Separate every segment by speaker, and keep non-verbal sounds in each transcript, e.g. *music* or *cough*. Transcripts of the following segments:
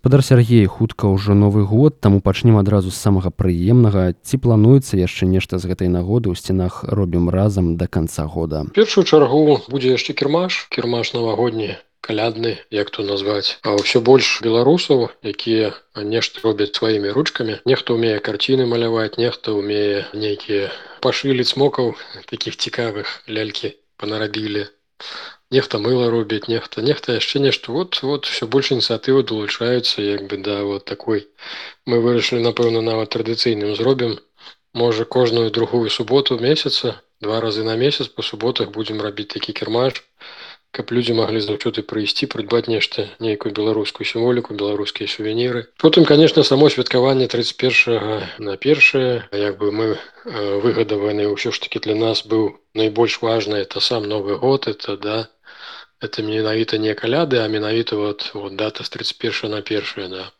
Speaker 1: спадар Сергей хутка ўжо новы год таму пачнем адразу з самага прыемнага. Ці плануецца яшчэ нешта з гэтай нагоды ў сценах робім разам да канца года?
Speaker 2: Першую чаргу будзе яшчэ кірмаш. Кірмаш навагодні калядны як то назваць. А ўсё больш беларусаў якія нешта робяць сваімі ручкамі. Нехта умее карціны маляваць нехта умее нейкія пашылі смокаў таких цікавых лялькі панарабілі нехта мыла робіць нехта нехта яшчэ нешта вот вот все больш ініцыятывы долучаюцца як бы да вот такой. Мы вырашылі напэўна нават традыцыйным зробім можа кожную другую суботу месяца два разы на месяц по суботах будзем рабіць такі кірмаш каб людзі маглі заўсёды прыйсці прыдбаць нешта нейкую беларускую сімволіку беларускія сувеніры потым конечно само святкаванне 31 на першае як бы мы выгадаваны ўсё ж таки для нас быў найбольш важна это сам новый год это да это менавіта не каляды а менавіта вот вот дата с 31 на першае да.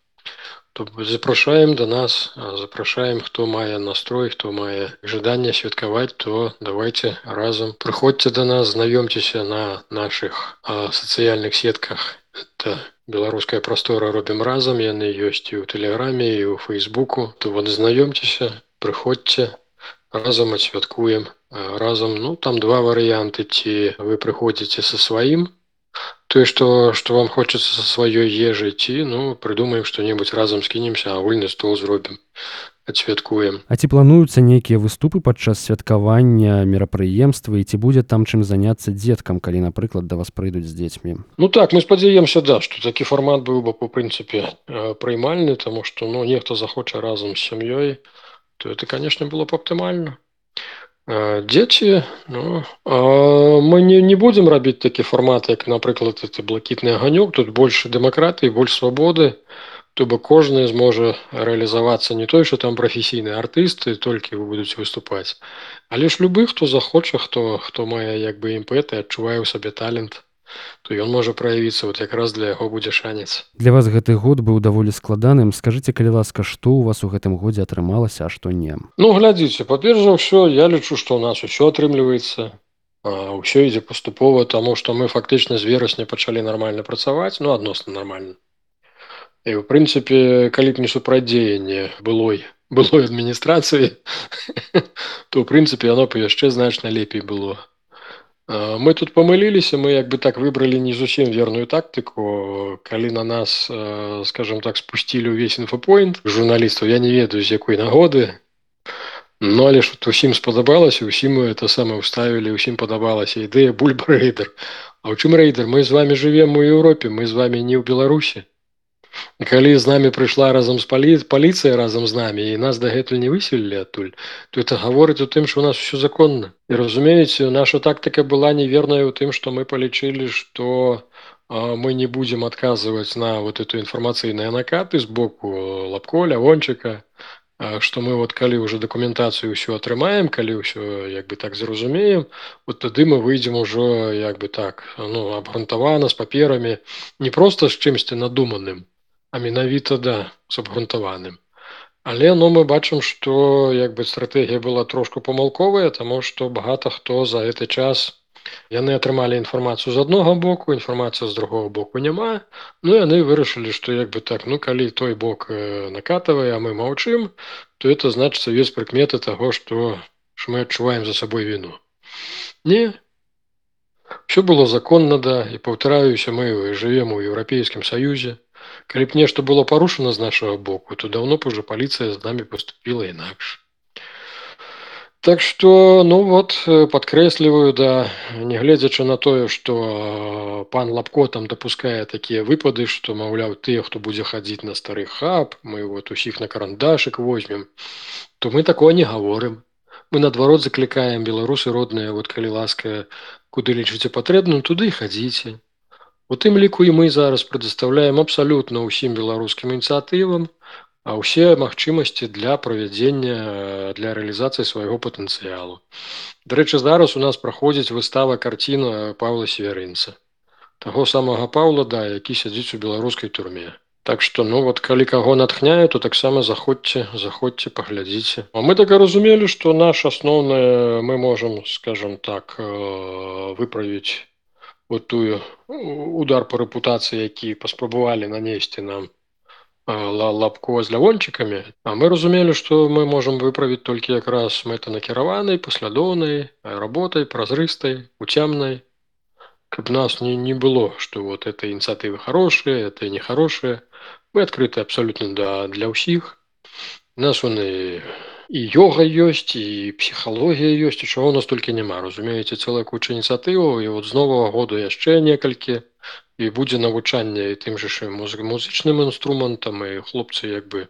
Speaker 2: То запрашаем до нас запрашаем хто мае настрой хто мае жаданне святкаваць то давайте разам прыходзьце до нас знаёмцеся на наших сацыяльных сетках. Это беларуская прастора робім разам яны ёсць і ў тэлеграме і ў фейсбуку. То вот знаёмцеся прыходзьце разам адсвяткуем разам ну там два варыянты ці вы прыходзіце со сваім тое что что вам хочется со сваёй ежай ці ну прыдумаем что-нибудь разам скінемся агульны стол зробім адсвяткуем
Speaker 1: А ці плануюцца нейкія выступы падчас святкавання мерапрыемствы і ці будзе там чым заняцца дзеткам калі напрыклад да вас прыйдуць з дзецьмі
Speaker 2: Ну так мы спадзяемся да что такі фармат быў бы по прынцыпе прыймальны тому что ну нехта захоча разам з сям'ёй то это конечно было б аптымальна дзеці ну, мы не, не будзем рабіць такі фармат як напрыклад это блакітны аганёк тут больше дэмакратыі больш свабоды то бы кожны зможа рэалізавацца не той что там прафесійныя артысты толькі вы будуць выступаць але ж любы хто захоча хто хто мае як бы імпэты адчувае ў сабе талент то ён можа праявіцца вот якраз для яго будзе шанец.
Speaker 1: Для вас гэты год быў даволі складаным. Скажитеце калі ласка што у вас у гэтым годзе атрымалася а што не?
Speaker 2: Ну глядзіце па-перш за ўсё я лічу што у нас усё атрымліваецца. Ўсё ідзе паступова таму што мы фактычна з верасня пачалі нармальна працаваць ну адносна нармальна. І ў прынцыпе калі б не супрадзеянне былой былой адміністрацыі *laughs* то ў прынцыпе яно б яшчэ значна лепей было мы тут памыліліся мы як бы так выбралі не зусім верную тактыку калі на нас скажем так спусцілі ўвесь інфопоінт журналістаў я не ведаю з якой нагоды Ну але ж усім спадабалася усім мы это саме ўставілі усім падабалася ідэя бульба рэйдер А ў чым рэйдер мы з вами живвем у Еўропе мы з вами не ў беларусі калі з намі прыйшла разам з палі паліцыя разам з намі і нас дагэтуль не выселілі адтуль то это гаворыць у тым что у нас все законна. І разумееце наша тактыка была неверная у тым что мы палічылі что мы не будем адказваць на вот эту інфармацыйныя накаты з боку лапко лявончыка что мы вот калі уже дакументацыю ўсё атрымаем калі ўсё як бы так зразумеем вот тады мы выйдзем ужо як бы так ну абгрунтавана з паперамі не просто з чымсьці надуманым а менавіта да с абгрунтаваным. Але ну, мы бачым что як бы стратегія была трошку памылковая тому что багата хто за гэты час яны атрымалі інфармацыю з аднаго боку інфармацыя з другого боку няма. Ну яны вырашылі что як бы так ну калі той бок накатывае а мы маўчым то это значится ёсць прыкметы того что ж мы адчуваем за сабой віну. Не все было законна да і паўтараюся мы живвем у еўрапейскім саюзе Калі б нешта было парушана з нашага боку, то даўно б уже паліцыя з намі поступила інакш. Так што ну вот падкрэсліваю да нягледзячы на тое, што пан лапко там дапускае такія выпады, што маўляў тыя, хто будзе хадзіць на стары хаб, мы вот усіх на карандашык возьмем, то мы такое не гаворым. Мы наадварот заклікаем беларусы родныя, вот калі ласка, куды лічыце патрэбным, туды хадзіце. У тым ліку і мы зараз прадастаўляем абсалютна ўсім беларускім ініцыятывам, а ўсе магчымасці для правядзення для рэалізацыі свайго патэнцыялу. Дарэчы, зараз у нас праходзіць выстава карціна Паўла Сверынца. Таго самага Паўла да, які сядзіць у беларускай турме. Так што ну вот калі каго натхняе, то таксама заходзьце, заходзьце, паглядзіце. А мы так разумелі, што наш асноўнае мы можам, скажем так, выправіць вот тую удар по рэпутацыі які паспрабавалі нанесці нам лапко з лявончыкамі А мы разумелі што мы можемм выправіць толькі якраз мэтанакіраванай паслядоўнай работай празрыстай уцямнай каб нас не не было что вот это ініцыятывы хорошие это нехорошие мы адкрыты абсолютно да для ўсіх нас он і йога ёсць і псіхалогія ёсць чаго нас толькі няма разумееце цэлая куча ініцыятываў і вот з нового году яшчэ некалькі і будзе навучанне і тым жа музык музычным інструментам і хлопцы як бы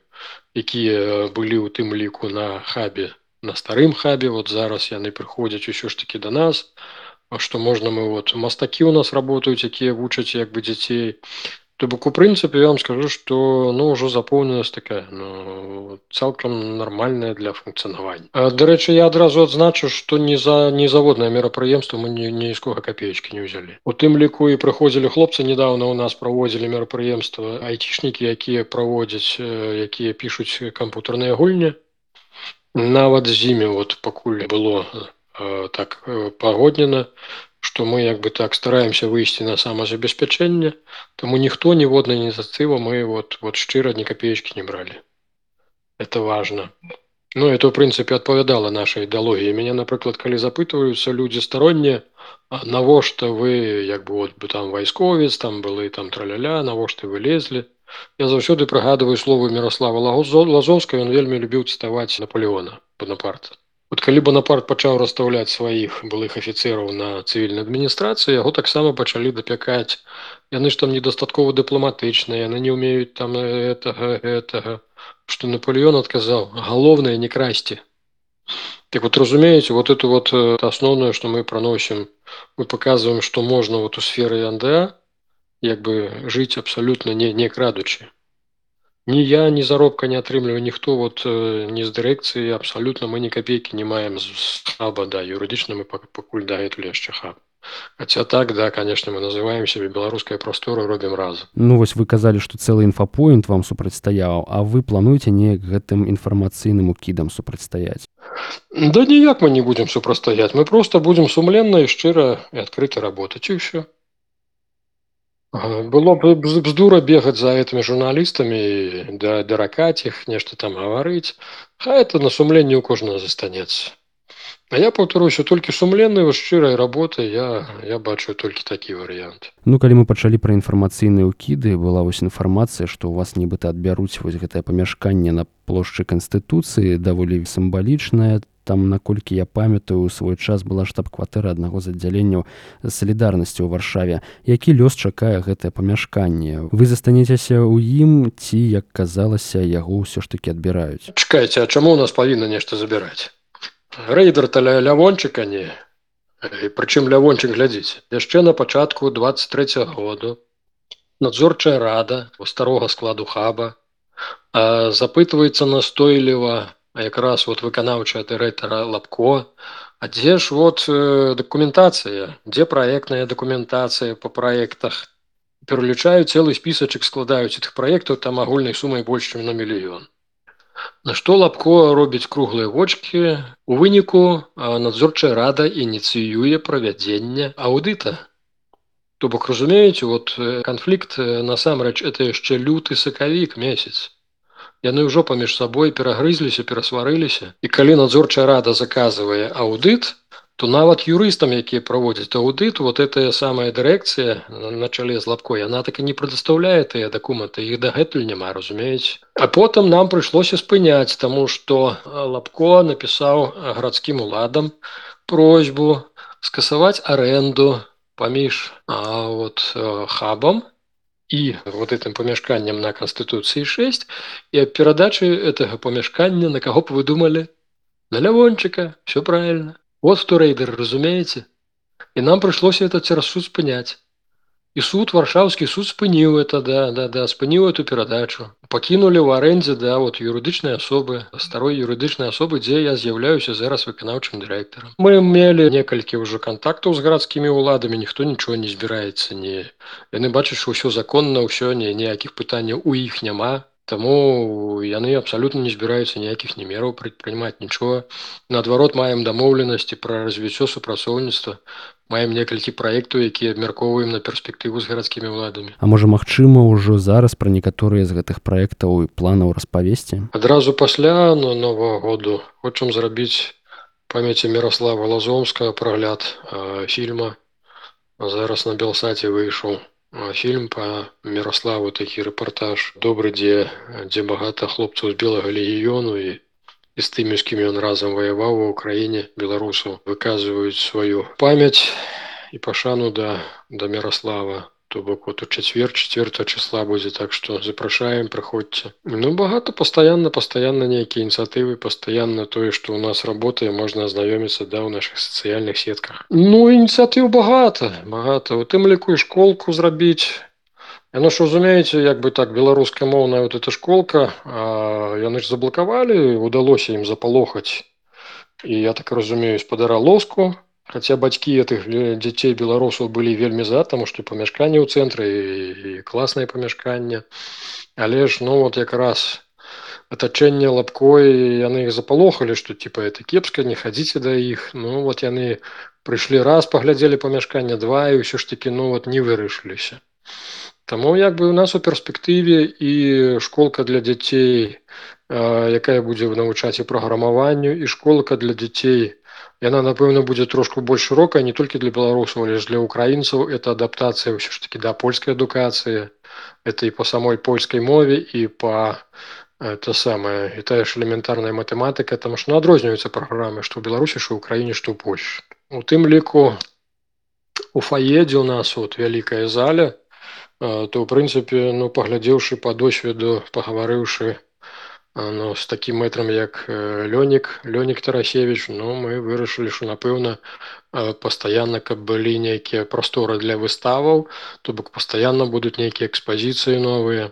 Speaker 2: якія былі ў тым ліку на хабе на старым хабе вот зараз яны прыходзяць усё ж таки до нас. Што можна мы вот мастакі у нас работаюць якія вучаць як бы дзяцей То бок у прынцыпе я вам скажу што ну ўжо запоўненая такая ну, цалкам нармальная для функцыянавання дарэчы я адразу адзначу што не за незаводнае мерапрыемства мы ні нізкога капеечкі не ўзялі у тым ліку і прыходзілі хлопцы недавно у нас праводзілі мерапрыемства айцішнікі якія праводзяць якія пішуць кампутарныя гульні. Нават з імі вот пакуль было так пагоднена што мы як бы так стараемся выйсці на самазабеспячэнне таму ніхто ніводнай ініцыятыва мы вот вот шчыра ні капеечкі не бралі это важно. Ну это ў прынцыпе адпавядала нашай ідэалогіі мяне напрыклад калі запытваюцца людзі староннія навошта вы як бы вот бы там вайсковец там былы там траляля навошта вы лезлі я заўсёды прыгадываю словы мирослава лазовска ён вельмі любіў цытаваць наполеона бонапарта Вот калі Бонапарт пачаў расстаўляць сваіх былых афіцераў на цывільнай адміністрацыі яго таксама пачалі дапякаць. Яны ж там недастаткова дыпламатычныя яны не умеюць там гэтага гэтага. Что Наполеон адказаў галоўнае не красці так вот разумееце вот это вот асноўнае что мы праносім мы показываем что можна вот у сферы янда як бы жыць абсалютна не не крадучы ні я ні заробка не атрымліваю ніхто вот не з дырэкцыі абсалютна мы ні капейкі не маем з хаба да юрыдычна мы пакуль дагэтуль яшчэ хаб Хаця так да конечно мы называем сябе беларускай прасторы робім раз
Speaker 1: Ну вось вы казалі што цэлы інфапоінт вам супрацьстаяў А вы плануеце неяк гэтым інфармацыйным укідам супрацьстаяць
Speaker 2: Да ніяк мы не будзем супрацьстаяць мы просто будзем сумленна і шчыра і адкрыта работаць і ўсё было б бздура бегаць за гэтымі журналістамі да даракаць іх нешта там гаварыць Ха это на сумленне ў кожнага застанецца А я паўтаруся толькі сумленнай вас шчырай работы я я бачу толькі такі варыянт
Speaker 1: Ну калі мы пачалі пра інфармацыйныя ўкіды была вось інфармацыя што ў вас нібыта адбяруць вось гэтае памяшканне на плошчы канстытуцыі даволі сімвалічная там наколькі я памятаю свой час была штаб-кватэра аднаго з аддзяленняў салідарнасці ў варшаве. Які лёс чакае гэтае памяшканне? Вы застанецеся ў ім ці як казалася яго ўсё ж таки адбіраюць?
Speaker 2: Чакайце А чаму у нас павінна нешта забіраць? Рэйдер таля лявончыка не? Прычым лявончык глядзіць яшчэ на пачатку 23 -го году надзорчая рада у старога складу хаба запытваецца настойліва а якраз вот выканаўчая дырэктара лапко. А дзе ж вот э, дакументацыя дзе праектная дакументацыя по праектах пералічаю цэлы спісачак складаюць этих праектаў там агульнай сумай больш чым на мільён На што лапко робіць круглыя вочки у выніку надзорчая рада ініцыюе правядзення аўдыта То бок разумееце вот канфлікт насамрэч это яшчэ люты сакавік месяц яны ўжо паміж сабой перагрызліся перасварыліся. І калі надзорчая рада заказывае аўдыт то нават юрыстам якія праводзяць аўдыт вот этая самая дырэкцыя на чале з лапкой яна так і не прадастаўляе тыя дакументы іх дагэтуль няма разумеюць а потым нам прыйшлося спыняць таму што лапко напісаў гарадскім уладам просьбу скасаваць аренду паміж а вот хабам і вот этим памяшканнем на канстытуцыі 6 і аб перадачы этого памяшкання на каго б вы думалі на лявончыка все правильно. Вот хто рэйдер разумееце і нам прыйшлося это цераз суд спыняць і суд варшаўскі суд спыніў это да да да спыніў эту перадачу. Пакінулі ў арэндзе да вот юрыдычнай асобы старой юрыдычнай асобы дзе я з'яўляюся зараз выканаўчым дырэктарам. Мы мелі некалькі ўжо кантактаў з гарадскімі ўладамі ніхто нічого не збіраецца не яны бачаць што ўсё законна ўсё не ніякіх пытанняў у іх няма Таму яны абсалютна не збіраюцца ніякіх ні мераў прадпрымаць нічога. Наадварот маем дамоўленасці пра развіццё супрацоўніцтва. Маем некалькі праектаў, якія абмяркоўваем на перспектыву з гарадскімі ўладамі.
Speaker 1: А можа магчыма ўжо зараз пра некаторыя з гэтых праектаў і планаў распавесці.
Speaker 2: Адразу пасля на нового году хочам зрабіць памяці Мирослава Лазомскага прагляд э, фільма. Зараз на Белсаце выйшаў фільм па Мирославу такі рэпартаж. Добры дзе дзе багата хлопцаў з белага легіёну і і з тымі з кім ён разам ваяваў ва ўкраіне беларусаў выказваюць сваю памяць і пашану да да Мирослава то бок вот у чацвер четверта числа будзе так что запрашаем прыходзьце. Ну багато постоянно постоянно нейкія ініцыятывы постоянно тое что у нас работае можна азнаёміцца да ў наших сацыяльных сетках. Ну ініцыятыў багата багата. У тым ліку і школку зрабіць. Яно ж разумееце як бы так беларуская моўная вот эта школка яны ж заблокавалі удалося ім запалохаць. І я так разумею спадара лоску Хаця бацькі гэтых дзяцей беларусаў былі вельмі за таму што памяшканне ў цэнтры і класнае памяшканне але ж ну вот якраз атачэнне лапкой яны іх запалохалі што типа это кепска не хадзіце да іх ну вот яны прыйшлі раз паглядзелі памяшканне два і ўсё ж таки ну вот не вырашыліся Таму як бы у нас у перспектыве і школка для дзяцей якая будзе навучаць і праграмаванню і школка для дзяцей яна напэўна будзе трошку больш шырокая не толькі для беларусаў але ж для украінцаў это адаптацыя ўсё ж таки да польскай адукацыі это і по самой польскай мове і по это самае і тая ж элементарная матэматыка там ж ну адрозніваюцца праграмы што ў беларусі що ў краіне што ў польш у тым ліку у фаедзе у нас вот вялікая заля. То ў прынцыпе ну паглядзеўшы по досведу пагаварыўшы ну, з такім мэтрам як лёнік лёнік тарасевич но ну, мы вырашылі що напэўна пастаянна каб былі нейкія прасторы для выставаў то бок пастаянна будуць нейкія экспазіцыі новыя.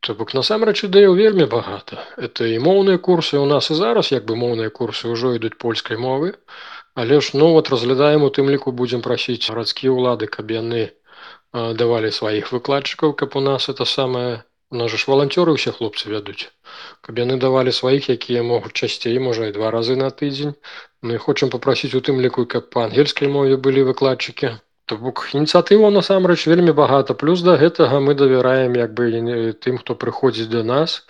Speaker 2: То бок насамрэч ідэяў вельмі багата. Это і моўныя курсы у нас і зараз як бы моўныя курсы ўжо ідуць польскай мовы. Але ж ну вот разглядаем у тым ліку будзем прасіць гарадскія ўлады каб яны давалі сваіх выкладчыкаў каб у нас это самае у нас ж валанцёры ўсе хлопцы вядуць каб яны давалі сваіх якія могуць часцей можа і два разы на тыдзень. Мы хочам попрасіць у тым ліку каб па ангельскай мове былі выкладчыкі то бок ініцыятыва насамрэч вельмі багата. Плюс да гэтага мы давяраем як бы тым хто прыходзіць до нас.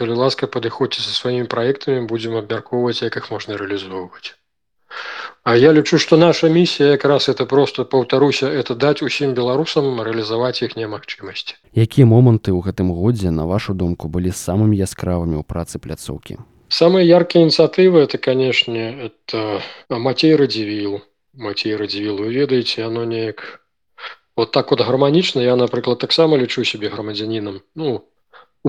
Speaker 2: Калі ласка падыходзьце са сваімі праектамі будзем абмяркоўваць як іх можна рэалізоўваць А я лічу, што наша місія якраз это просто паўтаруся это даць усім беларусам рэалізаваць іхнія магчымасці.
Speaker 1: Якія моманты ў гэтым годзе на вашу думку былі самымі яскравымі ў працы пляцоўкі.
Speaker 2: Самыя яркія ініцыятывы это канешне это Мацей радзівіл Мацей радзівіл вы ведаеце оно неяк вот так вот гарманічна я напрыклад таксама лічу сябе грамадзянінам ну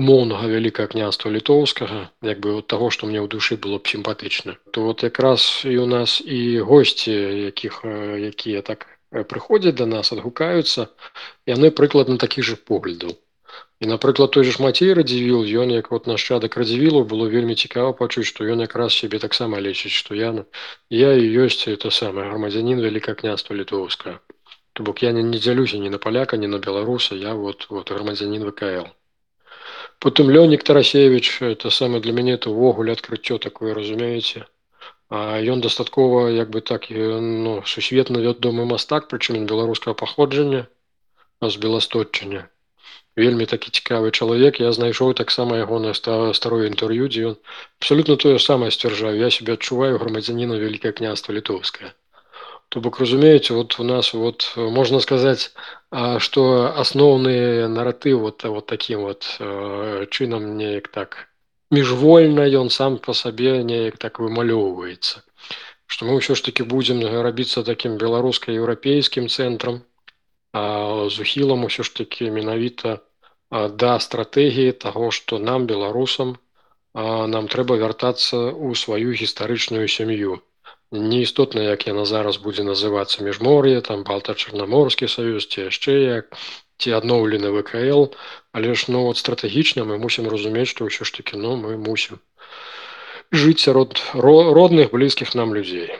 Speaker 2: умоўнага вялікае княства літоўскага як бы от таго што мне ў душы было б сімпатычна то вот якраз і у нас і госці якіх якія так прыходзяць да нас адгукаюцца яны прыкладна такіх же поглядаў. І напрыклад той же ж мацей радзівіл ён як вот нашчадак радзівілу было вельмі цікава пачуць што ён якраз сябе таксама лечыць што я я і ёсць это самае грамадзянін вялікае княства літоўска то бок я не, не дзялюся ні на паляка ні на беларуса я вот вот грамадзянін вКл потым лёнік тарасевич это самае для мяне это увогуле адкрыццё такое разумееце ён дастаткова як бы так ну, сусветна вядомы мастак прычым беларускага паходжання з беластотчання вельмі такі цікавы чалавек я знайшоў таксама ягонае старое інтэрв'ю дзе ён абсолютно тое самае сцвярджаю я себе адчуваю грамадзяніна вялікае княства літоўскае то бок разумееце вот у нас вот можна сказаць что асноўны наратыў вот вот таким вот чынам неяк так міжвольна ён сам по сабе неяк так вымалёўваецца что мы ўсё ж таки будзем рабіцца таким беларуска-еўрапейскім цэнтрам з ухілам усё ж таки менавіта да стратэгіі того что нам беларусам нам трэба вяртацца ў сваю гістарычную сям'ю неістотна як яна зараз будзе называцца міжмор'е там балта-чарнаморскі саюз ці яшчэ як ці адноўлены вКл але ж ну вот стратэгічна мы мусім разумець што ўсё ж таки ну мы мусім жыць сярод родных блізкіх нам людзей